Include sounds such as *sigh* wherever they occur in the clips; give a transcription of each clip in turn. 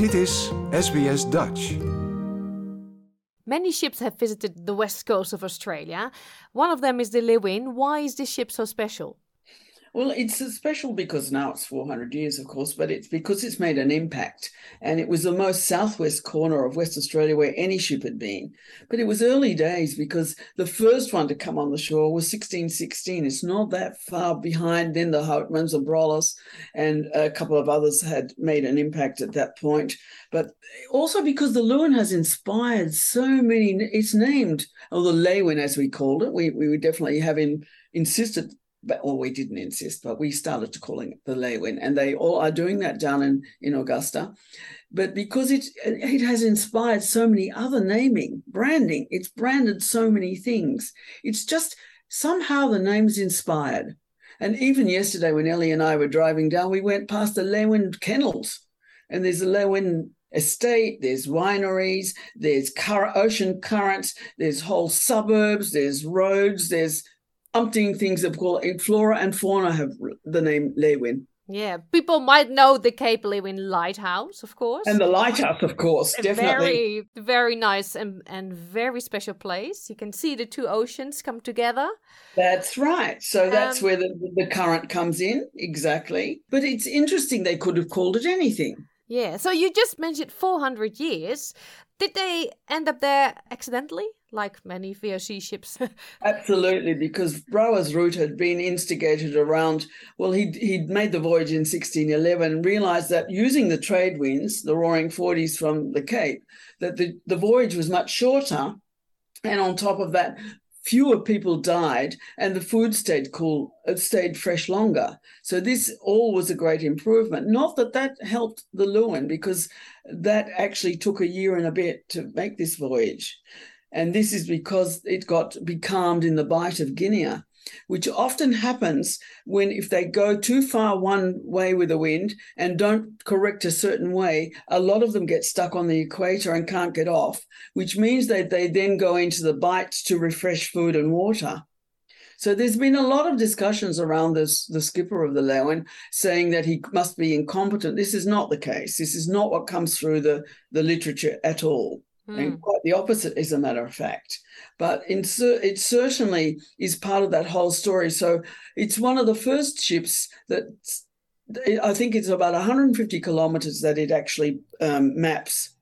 Dit is SBS Dutch. Many ships have visited the west coast of Australia. One of them is the Leeuwin. Why is this ship so special? Well, it's special because now it's 400 years, of course, but it's because it's made an impact. And it was the most southwest corner of West Australia where any ship had been. But it was early days because the first one to come on the shore was 1616. It's not that far behind. Then the Houtmans, the Brollos, and a couple of others had made an impact at that point. But also because the Leeuwin has inspired so many, it's named, or the Leeuwin as we called it. We, we would definitely have in, insisted but well, we didn't insist, but we started to calling it the Leeuwin, and they all are doing that down in, in Augusta. But because it it has inspired so many other naming, branding, it's branded so many things. It's just somehow the name's inspired. And even yesterday, when Ellie and I were driving down, we went past the Leeuwin kennels, and there's a Leeuwin estate, there's wineries, there's ocean currents, there's whole suburbs, there's roads, there's umpteen things of called flora and fauna have the name Leeuwin. Yeah, people might know the Cape Leeuwin Lighthouse, of course. And the lighthouse, of course, A definitely. Very, very nice and, and very special place. You can see the two oceans come together. That's right. So that's Um, where the, the current comes in, exactly. But it's interesting they could have called it anything. Yeah, so you just mentioned 400 years. Did they end up there accidentally, like many VOC ships? *laughs* Absolutely, because Brouwer's route had been instigated around, well, he'd, he'd made the voyage in 1611 and realized that using the trade winds, the roaring 40s from the Cape, that the, the voyage was much shorter. And on top of that, fewer people died and the food stayed cool, it stayed fresh longer. So this all was a great improvement. Not that that helped the Leeuwin, because that actually took a year and a bit to make this voyage. And this is because it got becalmed in the Bight of Guinea, which often happens when if they go too far one way with the wind and don't correct a certain way, a lot of them get stuck on the equator and can't get off, which means that they then go into the bight to refresh food and water. So there's been a lot of discussions around this, the skipper of the Leeuwin saying that he must be incompetent. This is not the case. This is not what comes through the, the literature at all. Hmm. And quite the opposite, as a matter of fact. But in, it certainly is part of that whole story. So it's one of the first ships that I think it's about 150 kilometers that it actually um, maps,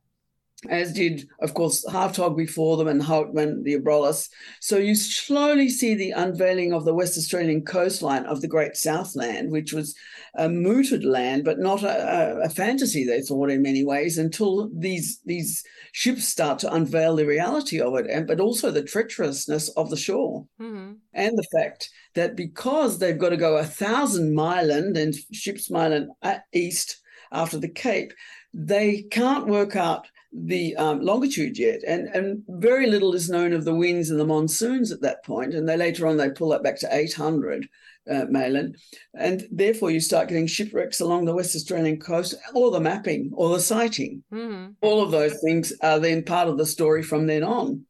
as did, of course, Hartog before them and Houtman, the Abrolhos. So you slowly see the unveiling of the West Australian coastline of the Great Southland, which was a mooted land, but not a, a, fantasy, they thought, in many ways, until these these ships start to unveil the reality of it, and but also the treacherousness of the shore hmm and the fact that because they've got to go a thousand mile and and ships mile uh, east after the Cape, they can't work out the um, longitude yet, and and very little is known of the winds and the monsoons at that point. And they later on they pull that back to eight hundred. Uh, Malin, and therefore you start getting shipwrecks along the West Australian coast, or the mapping, or the sighting. hmm All of those things are then part of the story from then on.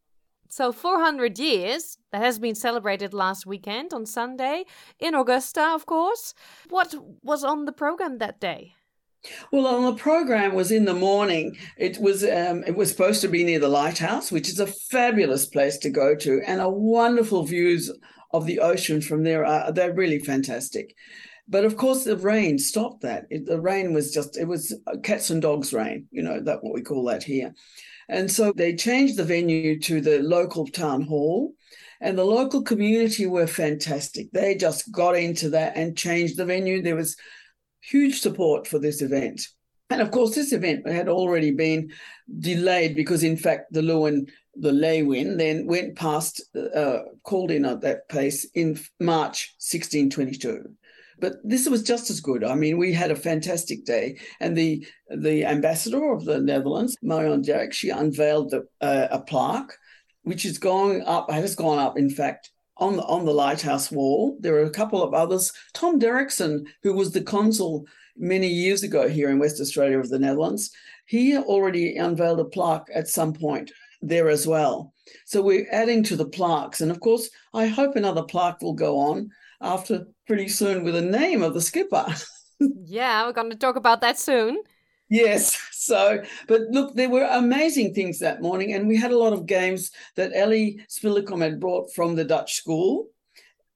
So 400 years, that has been celebrated last weekend on Sunday in Augusta, of course. What was on the program that day? Well, on the program was in the morning. It was um, it was supposed to be near the lighthouse, which is a fabulous place to go to, and a wonderful views of the ocean from there. Are, they're really fantastic. But of course, the rain stopped that. It, the rain was just it was cats and dogs rain. You know that what we call that here. And so they changed the venue to the local town hall. And the local community were fantastic. They just got into that and changed the venue. There was huge support for this event. And of course, this event had already been delayed because, in fact, the Leeuwin, the Leeuwin, then went past, uh, called in at that place in March 1622. But this was just as good. I mean, we had a fantastic day, and the the ambassador of the Netherlands, Marion Derckx, she unveiled the, uh, a plaque, which is going up, has gone up, in fact, on the, on the lighthouse wall. There are a couple of others. Tom Derrickson, who was the consul many years ago here in West Australia of the Netherlands, he already unveiled a plaque at some point there as well. So we're adding to the plaques. And of course, I hope another plaque will go on after pretty soon with the name of the skipper. *laughs* Yeah, we're going to talk about that soon. Yes. *laughs* so, but look, there were amazing things that morning, and we had a lot of games that Ellie Spillicom had brought from the Dutch school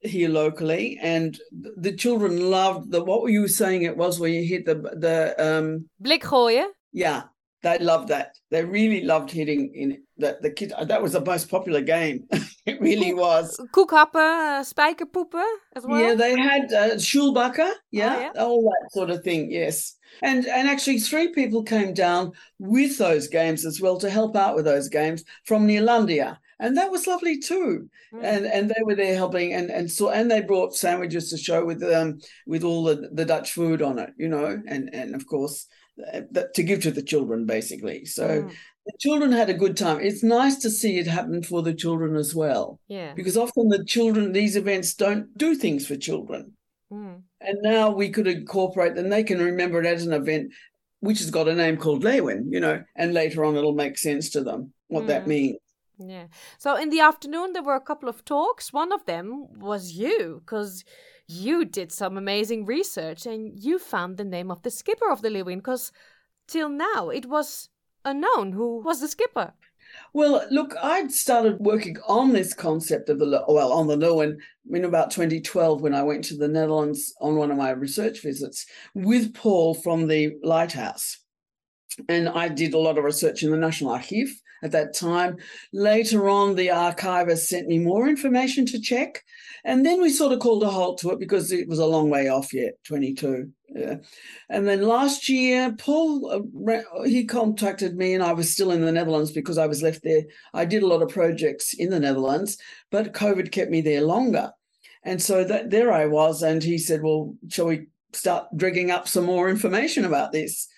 here locally, and the children loved the. What were you saying? It was where you hit the the um Blik gooien. yeah. They loved that. They really loved hitting in that the kid. That was the most popular game. *laughs* it really was. Koekhappen, uh, spijkerpoepen as well. Yeah, they had uh, Schulbacher, yeah, yeah. all that sort of thing. Yes, and and actually, three people came down with those games as well to help out with those games from Neerlandia, and that was lovely too. Mm. And and they were there helping, and and so and they brought sandwiches to show with um with all the the Dutch food on it, you know, and and of course uh, that to give to the children basically. So. Mm. The children had a good time. It's nice to see it happen for the children as well Yeah. because often the children these events don't do things for children Mm. and now we could incorporate and they can remember it as an event which has got a name called Leeuwin, you know, and later on it'll make sense to them what that Mm. means. Yeah. So in the afternoon, there were a couple of talks. One of them was you, because you did some amazing research and you found the name of the skipper of the Leeuwin, because till now it was unknown who was the skipper. Well, look, I'd started working on this concept of the well on the Leeuwin in about 2012 when I went to the Netherlands on one of my research visits with Paul from the Lighthouse. And I did a lot of research in the National Archive at that time. Later on, the archivist sent me more information to check. And then we sort of called a halt to it because it was a long way off yet, 22. Yeah. And then last year, Paul, uh, he contacted me and I was still in the Netherlands because I was left there. I did a lot of projects in the Netherlands, but COVID kept me there longer. And so that there I was. And he said, well, shall we start digging up some more information about this?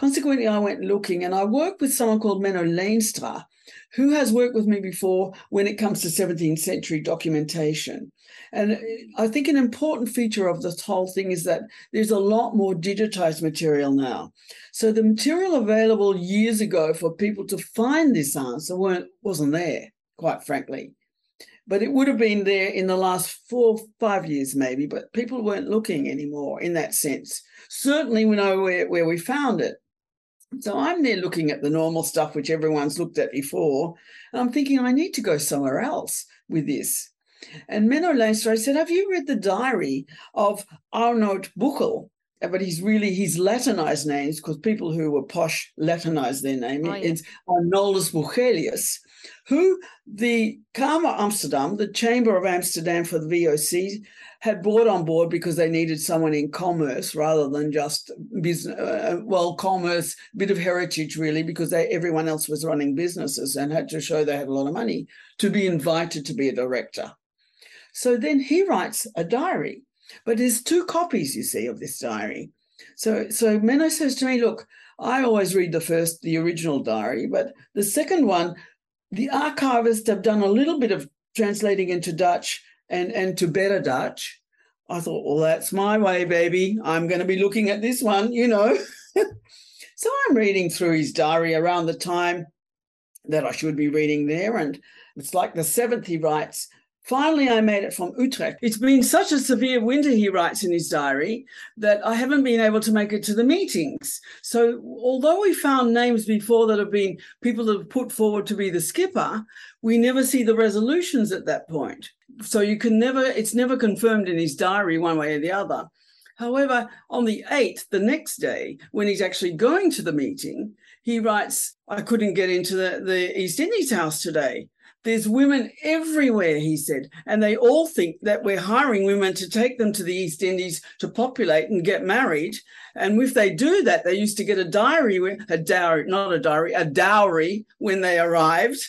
Consequently, I went looking and I worked with someone called Menno Leenstra, who has worked with me before when it comes to 17th century documentation. And uh, I think an important feature of this whole thing is that there's a lot more digitized material now. So the material available years ago for people to find this answer weren't, wasn't there, quite frankly. But it would have been there in the last four, five years, maybe, but people weren't looking anymore in that sense. Certainly, we know where, where we found it. So I'm there looking at the normal stuff which everyone's looked at before. And I'm thinking, I need to go somewhere else with this. And Menno said, Have you read the diary of Arnold Buchel? But he's really his Latinized names because people who were posh Latinized their name. Oh, yeah. It's Arnoldus Buchelius, who the Kamer Amsterdam, the Chamber of Amsterdam for the VOC, had brought on board because they needed someone in commerce rather than just business. Uh, well, commerce, bit of heritage really, because they, everyone else was running businesses and had to show they had a lot of money to be invited to be a director. So then he writes a diary, but there's two copies, you see, of this diary. So so Menno says to me, look, I always read the first, the original diary, but the second one, the archivists have done a little bit of translating into Dutch and, and to better Dutch. I thought, well, that's my way, baby. I'm going to be looking at this one, you know. *laughs* so I'm reading through his diary around the time that I should be reading there. And it's like the seventh, he writes, Finally, I made it from Utrecht. It's been such a severe winter, he writes in his diary, that I haven't been able to make it to the meetings. So, although we found names before that have been people that have put forward to be the skipper, we never see the resolutions at that point. So, you can never, it's never confirmed in his diary one way or the other. However, on the 8th, the next day, when he's actually going to the meeting, he writes, I couldn't get into the, the East Indies house today. There's women everywhere, he said, and they all think that we're hiring women to take them to the East Indies to populate and get married. And if they do that, they used to get a diary, a dowry, not a diary, a dowry when they arrived.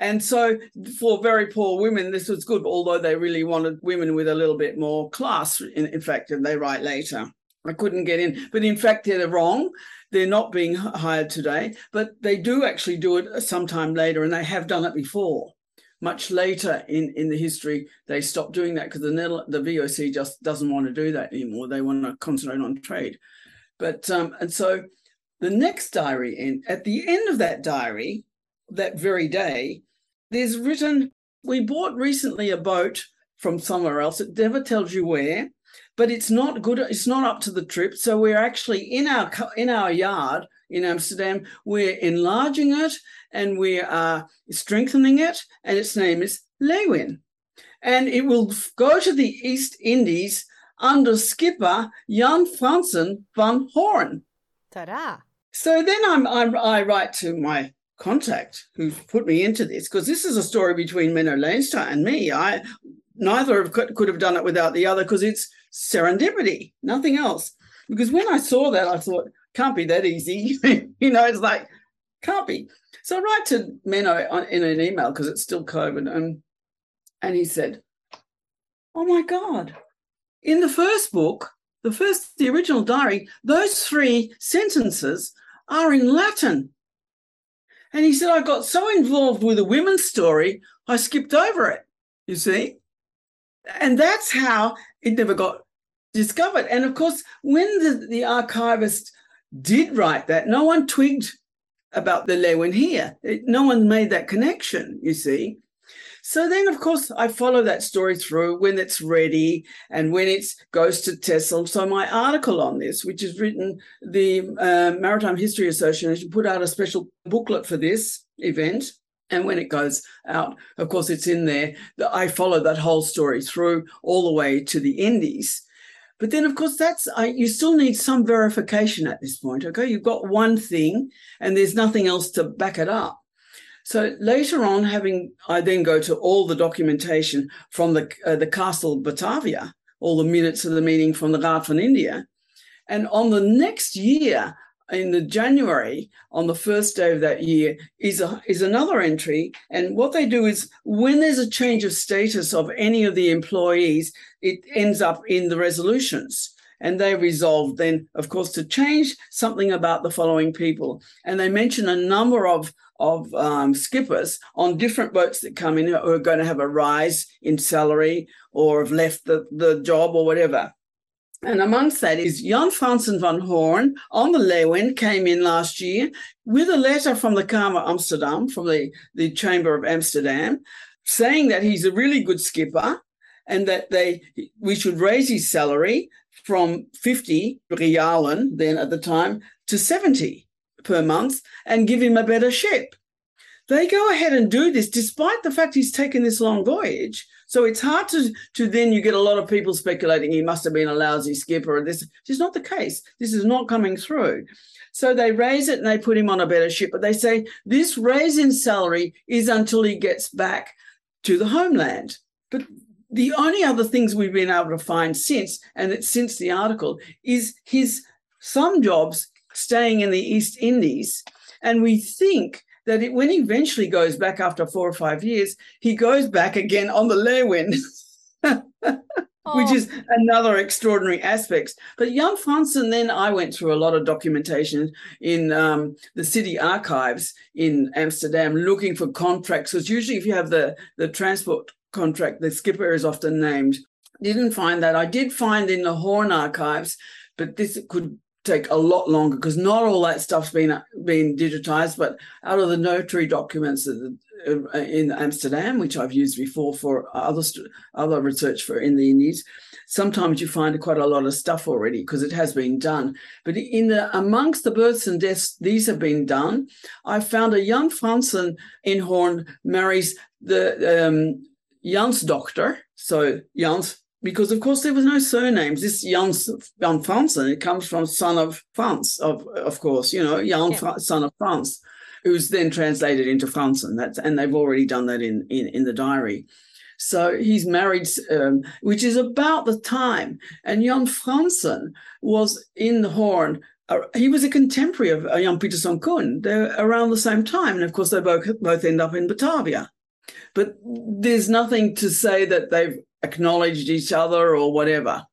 And so for very poor women, this was good, although they really wanted women with a little bit more class, in, in fact, and they write later. I couldn't get in, but in fact, they're wrong. They're not being hired today, but they do actually do it sometime later, and they have done it before. Much later in, in the history, they stopped doing that because the the VOC just doesn't want to do that anymore. They want to concentrate on trade. But um, and so the next diary, in at the end of that diary, that very day, there's written, "We bought recently a boat from somewhere else. It never tells you where." But it's not good it's not up to the trip so we're actually in our in our yard in Amsterdam. We're enlarging it and we are strengthening it, and its name is Leeuwin. And it will go to the East Indies under skipper Jan Fransen van Hoorn. Ta-da. So then I'm, I'm, i write to my contact who put me into this because this is a story between Menno Leenstra and me. I neither of could, could have done it without the other because it's serendipity, nothing else. Because when I saw that, I thought, can't be that easy. *laughs* you know, it's like, can't be. So I write to Menno in an email because it's still COVID. And, and he said, Oh my God, in the first book, the first, the original diary, those three sentences are in Latin. And he said, I got so involved with the women's story, I skipped over it, you see? And that's how it never got discovered. And of course, when the, the archivist did write that, no one twigged about the Leeuwin here. It, no one made that connection, you see. So then, of course, I follow that story through when it's ready and when it goes to Texel. So my article on this, which is written, the uh, Maritime History Association put out a special booklet for this event. And when it goes out, of course, it's in there. I follow that whole story through all the way to the Indies. But then, of course, that's I, you still need some verification at this point. Okay, you've got one thing, and there's nothing else to back it up. So later on, having I then go to all the documentation from the uh, the Castle Batavia, all the minutes of the meeting from the Raad van India, and on the next year, in the January, on the first day of that year, is a, is another entry. And what they do is when there's a change of status of any of the employees, it ends up in the resolutions and they resolved then, of course, to change something about the following people. And they mention a number of of um, skippers on different boats that come in who are going to have a rise in salary or have left the, the job or whatever. And amongst that is Jan Fransen van Hoorn on the Leeuwin came in last year with a letter from the Kamer Amsterdam, from the, the Chamber of Amsterdam, saying that he's a really good skipper and that they we should raise his salary from 50 realen then at the time to 70 per month and give him a better ship. They go ahead and do this despite the fact he's taken this long voyage. So it's hard to, to then you get a lot of people speculating he must have been a lousy skipper. And this, is not the case. This is not coming through. So they raise it and they put him on a better ship. But they say this raise in salary is until he gets back to the homeland. But the only other things we've been able to find since, and it's since the article, is his some jobs staying in the East Indies. And we think that it, when he eventually goes back after four or five years, he goes back again on the Leeuwin. *laughs* which is another extraordinary aspect. But Jan Fransen, then I went through a lot of documentation in um, the city archives in Amsterdam looking for contracts. Because usually, if you have the, the transport contract, the skipper is often named. Didn't find that. I did find in the Hoorn archives, but this could take a lot longer because not all that stuff's been been digitized. But out of the notary documents in Amsterdam, which I've used before for other other research for in the Indies, sometimes you find quite a lot of stuff already because it has been done. But in the amongst the births and deaths, these have been done. I found a Jan Fransen in Hoorn marries the um, Jansdochter, so Jans because of course there was no surnames. This Jan Jan Fransen, it comes from son of France, of of course, you know, Jan yeah. son of France, who's then translated into Fransen. That's and they've already done that in in, in the diary. So he's married, um, which is about the time. And Jan Fransen was in the Hoorn. Uh, he was a contemporary of uh, Jan Pieterszoon Coen. They're around the same time, and of course they both both end up in Batavia. But there's nothing to say that they've acknowledged each other or whatever.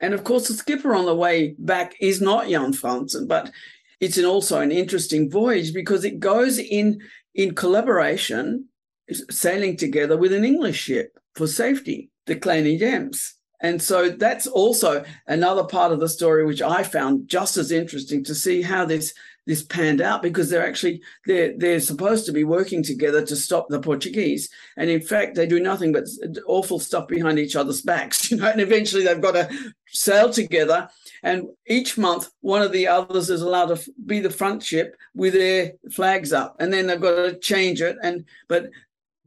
And of course, the skipper on the way back is not Jan Fransen, but it's an also an interesting voyage because it goes in in collaboration, sailing together with an English ship for safety, the Kleine Ems. And so that's also another part of the story which I found just as interesting to see how this this panned out because they're actually they're they're supposed to be working together to stop the Portuguese, and in fact they do nothing but awful stuff behind each other's backs, *laughs* you know. And eventually they've got to sail together, and each month one of the others is allowed to be the front ship with their flags up, and then they've got to change it. And but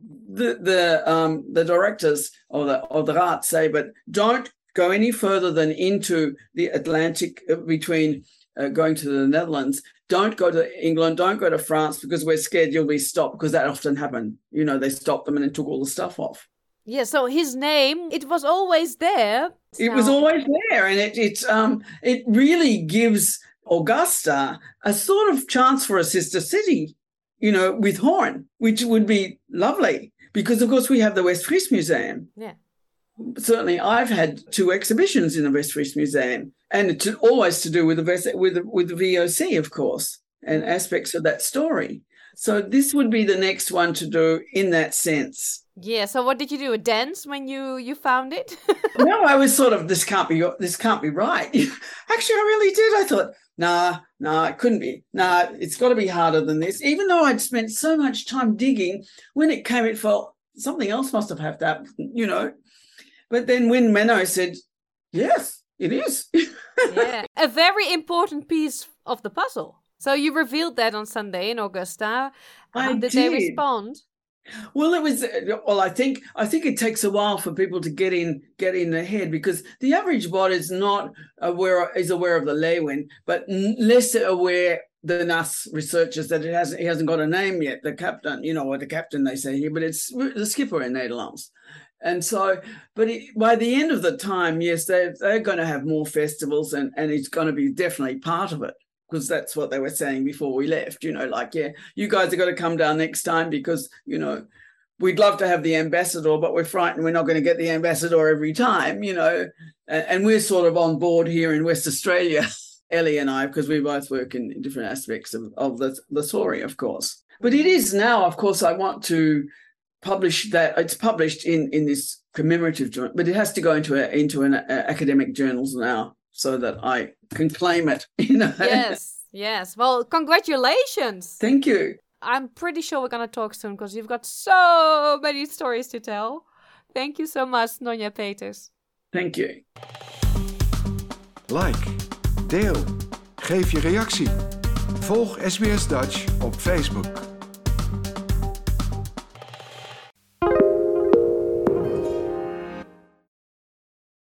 the the um the directors or the or the rat say, but don't go any further than into the Atlantic uh, between uh, going to the Netherlands. Don't go to England. Don't go to France because we're scared you'll be stopped because that often happened. You know, they stopped them and then took all the stuff off. Yeah, so his name, it was always there. It was always there, and it it um it really gives Augusta a sort of chance for a sister city, you know, with Hoorn, which would be lovely because of course we have the West Westfries Museum. Yeah certainly I've had two exhibitions in the Westfries Museum, and it's always to do with the with with the VOC, of course, and aspects of that story. So this would be the next one to do in that sense. Yeah. So what did you do? A dance when you you found it? *laughs* no, I was sort of this can't be this can't be right. *laughs* Actually, I really did. I thought, nah, nah, it couldn't be. Nah, it's got to be harder than this. Even though I'd spent so much time digging, when it came, it felt something else must have happened. You know. But then when Menno said, yes, it is. yeah, a very important piece of the puzzle. So you revealed that on Sunday in Augusta. How did, did they respond? Well, it was. Well, I think I think it takes a while for people to get in get in the head because the average bot is not aware is aware of the Leeuwin, but less aware than us researchers that it hasn't he hasn't got a name yet. The captain, you know, or the captain they say here, but it's the skipper in Nederlands. And so, but it, by the end of the time, yes, they're, they're going to have more festivals and, and it's going to be definitely part of it because that's what they were saying before we left. You know, like, yeah, you guys are going to come down next time because, you know, we'd love to have the ambassador, but we're frightened we're not going to get the ambassador every time, you know. And, and we're sort of on board here in West Australia, *laughs* Ellie and I, because we both work in, different aspects of, of the, the story, of course. But it is now, of course, I want to publish that it's published in in this commemorative journal, but it has to go into a, into an a, academic journals now so that I can claim it. *laughs* You know. Yes. Yes. Well, congratulations. Thank you. I'm pretty sure we're gonna talk soon because you've got so many stories to tell. Thank you so much, Nonja Peters. Thank you. Like, deel, geef je reactie. Volg SBS Dutch op Facebook.